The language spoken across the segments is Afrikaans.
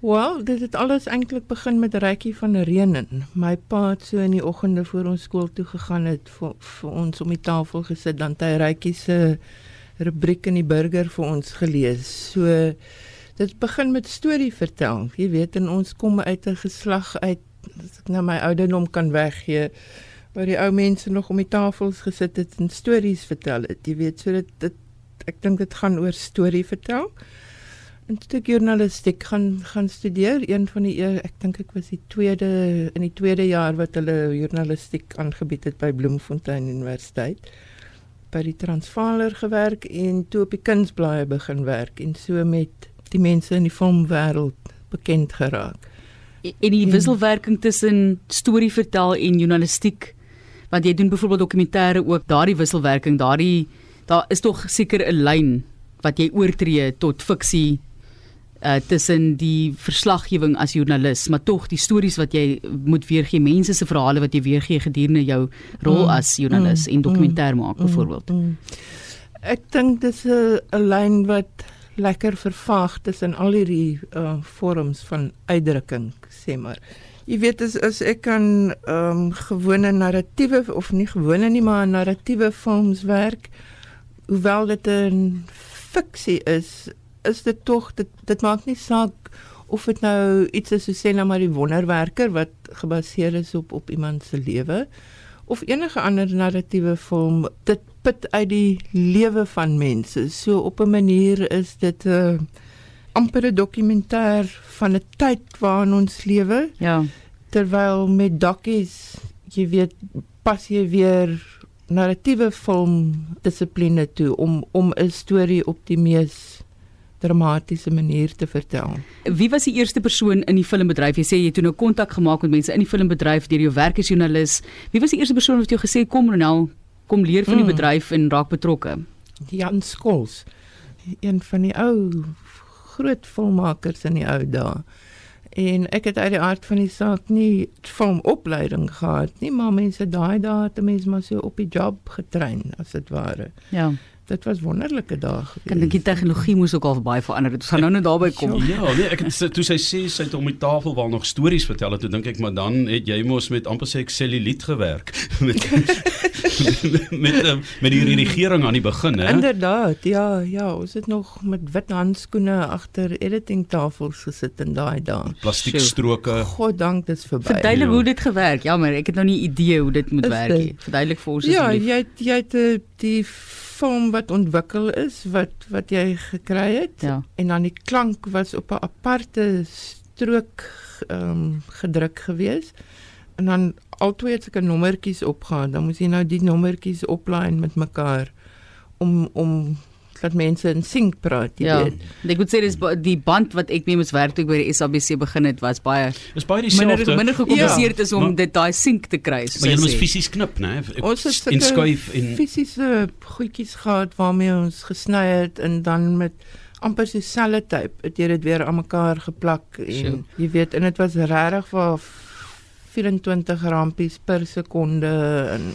Wel, dit het alles eintlik begin met Rykie van Renen. My pa het so in die oggende voor ons skool toe gegaan het vir, vir ons om die tafel gesit dan hy Rykie se rubriek in die burger vir ons gelees. So dit begin met storie vertel. Jy weet en ons kom uit 'n geslag uit as ek nou my ouderdom kan weggee waar die ou mense nog om die tafels gesit het en stories vertel het. Jy weet, so dit, dit ek dink dit gaan oor storie vertel. En toe ek journalistiek. Gaan gaan studeer, een van die ek dink ek was die tweede in die tweede jaar wat hulle journalistiek aangebied het by Bloemfontein Universiteit. By die Transvaaler gewerk en toe op die kunsblaaie begin werk en so met die mense in die filmwêreld bekend geraak. En die wisselwerking tussen storie vertel en journalistiek want jy doen byvoorbeeld dokumentêre ook daardie wisselwerking daardie daar is tog seker 'n lyn wat jy oortree tot fiksie uh tussen die verslaggewing as joernalis maar tog die stories wat jy moet weergee mense se verhale wat jy weergee gedurende jou rol mm, as joernalis mm, en dokumentêr mm, maak byvoorbeeld mm, mm. ek dink dis 'n lyn wat lekker vervaag tussen al hierdie uh vorms van uitdrukking sê maar Jy weet as as ek kan ehm um, gewone narratiewe of nie gewone nie maar narratiewe films werk hoewel dit 'n fiksie is is dit tog dit dit maak nie saak of dit nou iets is so sê nou maar die wonderwerker wat gebaseer is op op iemand se lewe of enige ander narratiewe film dit put uit die lewe van mense so op 'n manier is dit 'n uh, amper 'n dokumentêr van 'n tyd waarin ons lewe. Ja. Terwyl met dokkies, jy weet, pas jy weer narratiewe film dissipline toe om om 'n storie op die mees dramatiese manier te vertel. Wie was die eerste persoon in die filmbedryf? Jy sê jy het toe nou kontak gemaak met mense in die filmbedryf deur jou werk as joernalis. Wie was die eerste persoon wat jou gesê kom Ronel, kom leer van die mm. bedryf en raak betrokke? Jan Skols. Een van die ou groot filmmakers in die ou dae. En ek het uit die aard van die saak nie filmopleiding gehad nie, maar mense daai dae het mense maar so op die job getrein as dit ware. Ja. Dit was wonderlike dae. Kan dink die tegnologie moes ook al baie verander het. Ons gaan nou net daarby kom. Ja, nee, ek het toe sy sê sy het om die tafel waar nog stories vertel het, toe dink ek maar dan het jy mos met amper sê ek celluliet gewerk met met met, um, met die regering aan die begin, hè. Inderdaad. Ja, ja, ons het nog met wit handskoene agter editing tafels gesit in daai dae. Plastiek stroke. God dank dit is verby. Verduidelik ja. hoe dit gewerk. Jammer, ek het nou nie idee hoe dit moet is werk nie. Verduidelik vir ons ja, asseblief. Ja, jy jy het eh, die vorm wat ontwikkel is wat wat jy gekry het ja. en dan die klank was op 'n aparte strook ehm um, gedruk gewees en dan altoe het ek 'n nommertjies opgaan dan moet jy nou die nommertjies oplaai met mekaar om om dat mense in sink praat, jy ja. weet. Ek moet sê dis die band wat ek mee moes werk toe by die SABC begin het was baie Is baie dieselfde. Minder minder gekompliseer ja. is om maar, dit daai sink te kry. Maar jy moet fisies knip, né? Ons het in skuif en fisiese goedjies gehad waarmee ons gesny het en dan met amper so sellotape het jy dit weer aan mekaar geplak en sure. jy weet en dit was regtig vir 24 rampies per sekonde en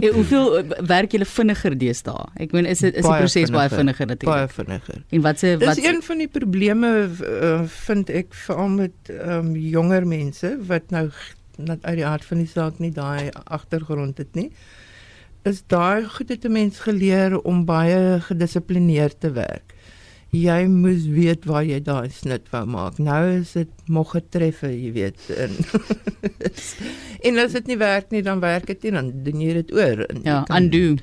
ja, hoeveel eh, werk julle vinniger deesdae? Ek meen is dit is die proses baie vinniger natuurlik. Baie vinniger. En wat se wat Dis een van die probleme uh, vind ek veral met um, jonger mense wat nou net uit die aard van die saak nie daai agtergrond het nie. Is daai goed het 'n mens geleer om baie gedissiplineerd te werk jy moes weet waar jy daai snit wou maak. Nou is dit mog getreffe, jy weet. En, en as dit nie werk nie, dan werk dit nie, dan doen jy dit oor. Ja, undo.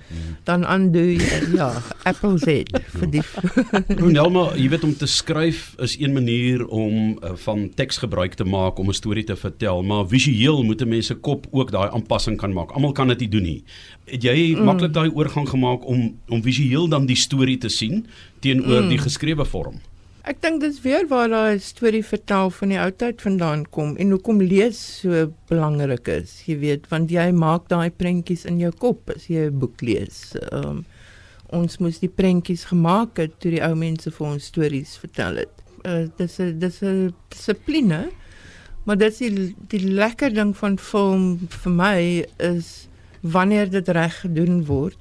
Dan undo jy, ja, Apple Z vir die Ronelma, jy weet om te skryf is een manier om uh, van teks gebruik te maak om 'n storie te vertel, maar visueel moet 'n mens se kop ook daai aanpassing kan maak. Almal kan dit nie doen nie. Het jy mm. maklik daai oorgang gemaak om om visueel dan die storie te sien? Teenoor mm. die geskrewe vorm. Ek dink dis weer waar daai storie vertel van die ou tyd vandaan kom en hoekom lees so belangrik is. Jy weet, want jy maak daai prentjies in jou kop as jy 'n boek lees. Um, ons moes die prentjies gemaak het toe die ou mense vir ons stories vertel het. Uh, dis 'n dis 'n dissipline. Maar dit is die, die lekker ding van film vir my is wanneer dit reg gedoen word,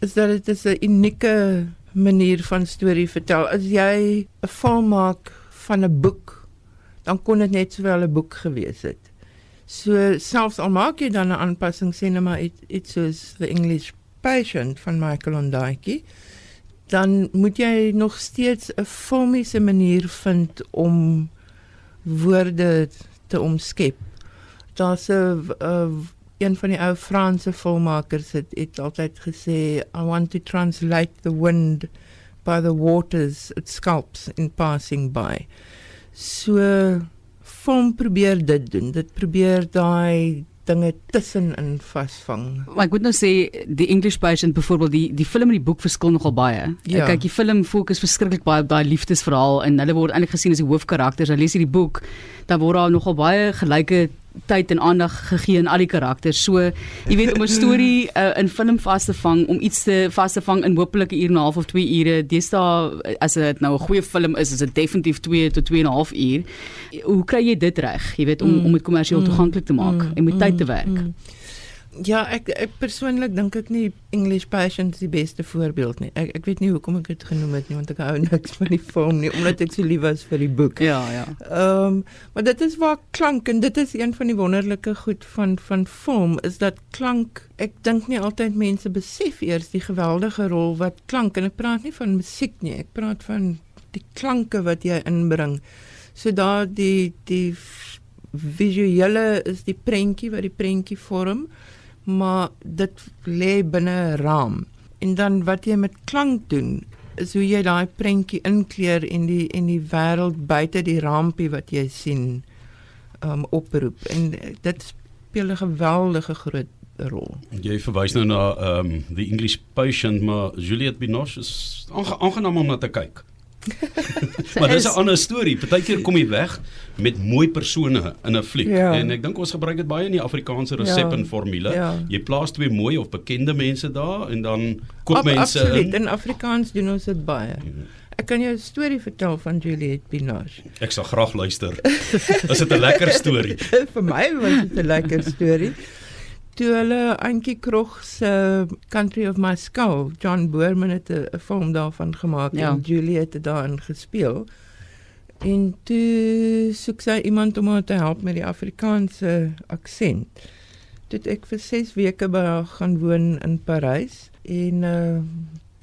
is dat dit 'n unieke manier van storie vertel. As jy 'n film maak van 'n boek dan kon dit net sowel 'n boek gewees het. So selfs al maak jy dan 'n aanpassing sê net maar iets it, soos The English Patient van Michael Ondaatje, dan moet jy nog steeds 'n filmiese manier vind om woorde te omskep. Daar's 'n een van die ou Franse filmmakers het, het altyd gesê I want to translate the wind by the waters it sculpts in passing by. So film probeer dit doen. Dit probeer daai dinge tussenin vasvang. Maar ek moet nou sê die English Patient byvoorbeeld die die film en die boek verskil nogal baie. Ja. Kyk, die film fokus verskriklik baie op daai liefdesverhaal en hulle word eintlik gesien as die hoofkarakters. Jy lees hierdie boek, dan word daar nogal baie gelyke tyd en aandag gegee aan al die karakters. So, jy weet om 'n storie uh, in film vas te vang, om iets te vas te vang in hopelik 'n uur en 'n half of 2 ure. Deesdae as dit nou 'n goeie film is, is dit definitief 2 tot 2 en 'n half uur. Hoe kry jy dit reg? Jy weet om mm. om dit kommersieel mm. toeganklik te maak mm. en met tyd te werk. Mm. Ja, ek, ek persoonlik dink ek nie English Passion is die beste voorbeeld nie. Ek ek weet nie hoekom ek dit genoem het nie want ek hou niks van die film nie omdat ek so lief was vir die boek. Ja, ja. Ehm, um, maar dit is waar klank en dit is een van die wonderlike goed van van film is dat klank ek dink nie altyd mense besef eers die geweldige rol wat klank en ek praat nie van musiek nie. Ek praat van die klanke wat jy inbring. So daar die die visuele is die prentjie wat die prentjie vorm maar dit lê binne 'n raam. En dan wat jy met klank doen, is hoe jy daai prentjie inkleur in die in die wêreld buite die raampie wat jy sien um oproep. En dit speel 'n geweldige groot rol. Jy verwys nou na um the English patient, maar Juliette Binoche is aangenaam om na te kyk. maar dis 'n ander storie. Partykeer kom jy weg met mooi persone in 'n fliek ja. en ek dink ons gebruik dit baie in die Afrikaanse resep ja. en formule. Ja. Jy plaas twee mooi of bekende mense daar en dan koop Ab, mense Absoluut. In. in Afrikaans doen ons dit baie. Mhm. Ek kan jou 'n storie vertel van Juliette Binoche. Ek sal graag luister. Is dit 'n lekker storie? Vir my was dit 'n lekker storie toe hulle Antjie Krog se Country of My Skull, John Boorman het 'n film daarvan gemaak ja. en Juliet het daarin gespeel. En toe soek sy iemand om haar te help met die Afrikaanse aksent. Dit ek vir 6 weke by haar gaan woon in Parys en uh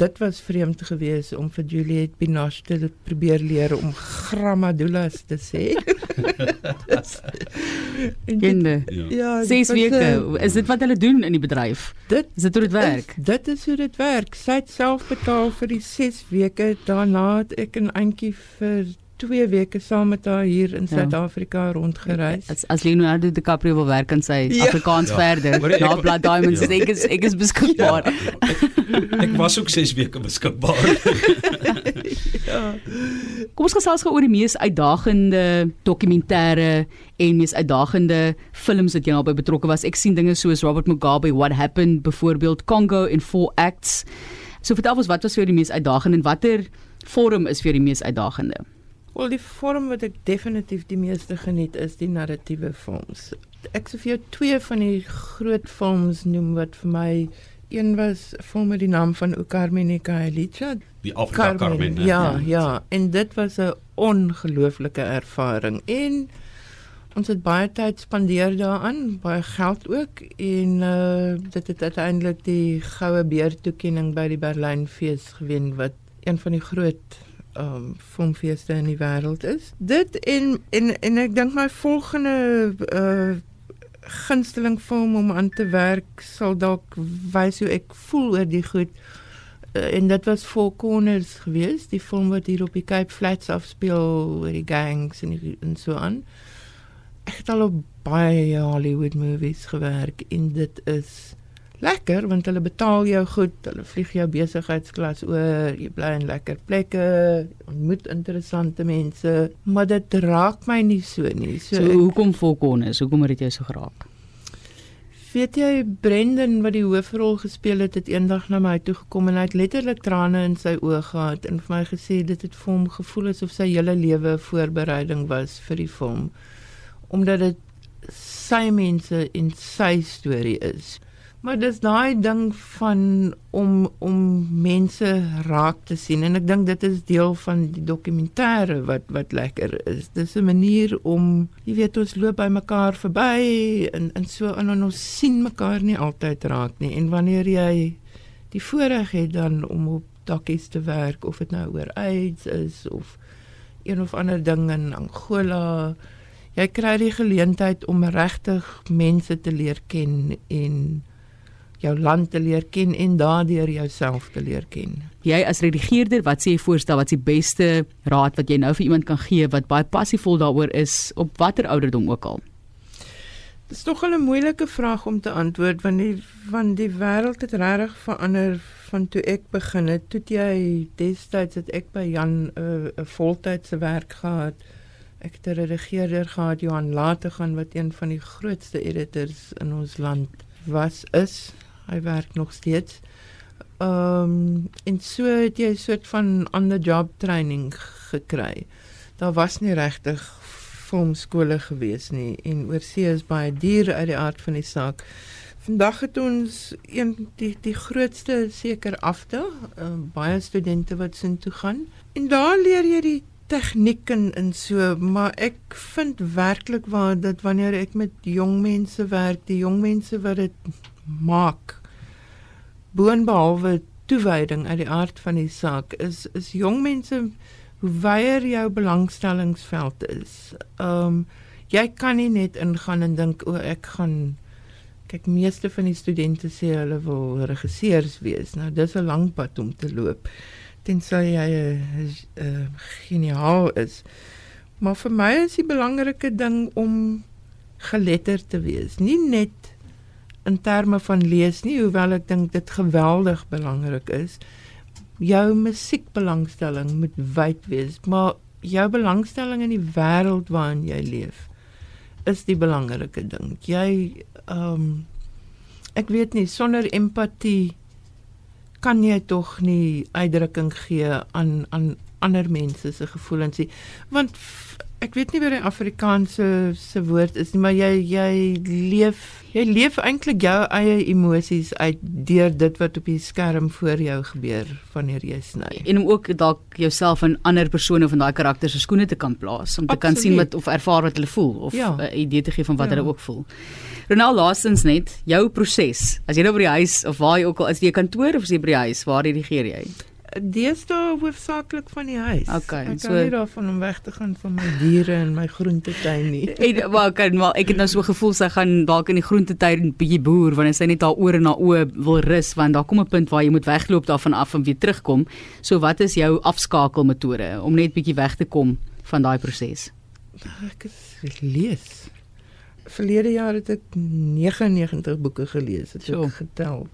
dit was vreemd geweest om vir Juliet Binoche te probeer leer om grammadulas te sê. Kinde. Ja, ja ses weke. Is dit wat hulle doen in die bedryf? Dit is dit hoe dit werk. Is, dit is hoe dit werk. Sy het self betaal vir die 6 weke. Daarna het ek 'n eintjie vir 2 weke saam met haar hier in ja. Suid-Afrika ja. rondgereis. As, as Leonardo DiCaprio wil werk in sy ja. Afrikaans ja. verder, ja. na Blood Diamonds, ja. ek is ek is beskikbaar. Ja. Ek, ek was ook 6 weke beskikbaar. ja. Kom ons gesels gou oor die mees uitdagende dokumentêre en mees uitdagende films wat jy nou by betrokke was. Ek sien dinge soos Robert Mugabe What Happened, byvoorbeeld Congo in 4 acts. So vertel ons wat was vir jou die mees uitdagende en watter vorm is vir jou die mees uitdagende? Wel die vorm wat ek definitief die meeste geniet is die narratiewe films. Ek sou vir jou twee van die groot films noem wat vir my een was film met die naam van Carmen Kaelicha. Die Afrika Carmen. Carmen ja, ja, ja, en dit was 'n ongelooflike ervaring en ons het baie tyd spandeer daaraan, baie geld ook en uh, dit het uiteindelik die goue beer toekenning by die Berlyn fees gewen wat een van die groot um filmfeeste in die wêreld is. Dit en en en ek dink my volgende uh gunsteling film om aan te werk sal dalk wys hoe ek voel oor die goed. Uh, en dit was Four Corners geweest, die film wat hier op die Cape Flats afspeel oor die gangs en die, en so aan. Ek het al op baie Hollywood movies gewerk en dit is lekker want hulle betaal jou goed, hulle vlieg jou besigheidsklas oor, jy bly in lekker plekke, ontmoet interessante mense, maar dit raak my nie so nie. So, so hoekom volkon is? Hoekom het jy so geraak? Weet jy Brendan wat die hoofrol gespeel het, het eendag na my toe gekom en hy het letterlik trane in sy oë gehad en vir my gesê dit het vir hom gevoel asof sy hele lewe voorbereiding was vir die film omdat dit sy mense en sy storie is Maar dis daai ding van om om mense raak te sien en ek dink dit is deel van die dokumentêre wat wat lekker is. Dis 'n manier om, jy weet, ons loop by mekaar verby en en so en ons sien mekaar nie altyd raak nie. En wanneer jy die voorreg het dan om op dakkies te werk of dit nou oor AIDS is of een of ander ding in Angola, jy kry die geleentheid om regtig mense te leer ken en jou land te leer ken en daardeur jouself te leer ken. Jy as redigeerder, wat sê jy voorstel wat is die beste raad wat jy nou vir iemand kan gee wat baie passievol daaroor is op watter ouderdom ook al? Dit is tog 'n moeilike vraag om te antwoord want die van die wêreld het regtig verander van toe ek begin het. Toe jy destyds het ek by Jan 'n uh, 'n voltydse werk gehad. Ek het 'n redigeerder gehad Johan Later gaan wat een van die grootste editors in ons land was is hy werk nog steeds. Ehm um, en so het jy 'n soort van the job training gekry. Daar was nie regtig filmskole gewees nie en oorsee is baie duur uit die aard van die saak. Vandag het ons een die die grootste seker afte, uh, baie studente wat sin toe gaan. En daar leer jy die tegniek en, en so, maar ek vind werklik waar dat wanneer ek met jong mense werk, die jong mense wat dit maak, boonbehalwe toewyding uit die aard van die saak is is jong mense hoe weier jou belangstellingsveld is. Ehm um, jy kan nie net ingaan en dink o ek gaan kyk meeste van die studente sê hulle wil regisseurs wees. Nou dis 'n lang pad om te loop tensy jy 'n uh, uh, geniaal is. Maar vir my is die belangrike ding om geletterd te wees. Nie net in terme van lees nie, hoewel ek dink dit geweldig belangrik is. Jou musiekbelangstelling moet wyd wees, maar jou belangstelling in die wêreld waarin jy leef is die belangrike ding. Jy ehm um, ek weet nie sonder empatie kan jy tog nie uitdrukking gee aan aan ander mense se gevoelens nie. Want ek weet nie wat die Afrikaanse se woord is nie, maar jy jy leef jy leef eintlik jou eie emosies uit deur dit wat op die skerm voor jou gebeur wanneer jy sny. En om ook dalk jouself in ander persone van daai karakter se skoene te kan plaas om te Absoluut. kan sien wat of ervaar wat hulle voel of 'n ja. uh, idee te gee van wat ja. hulle ook voel. Ronald laastens net jou proses. As jy nou by die huis of waar jy ook al is, jy kantoor of is jy by die huis, waar redigeer jy? Deesdae hoofsaaklik van die huis. Okay, ek so nie daarvan om weg te gaan van my diere en my groentetuin nie. en maar kan maar ek het nou so gevoel sy gaan dalk in die groentetuin bietjie boer wanneer sy net daar oor en na oë wil rus want daar kom 'n punt waar jy moet wegloop daarvan af en weer terugkom. So wat is jou afskakelmetode om net bietjie weg te kom van daai proses? Ek het lees. Verlede jaar het ek 99 boeke gelees, het ek getel.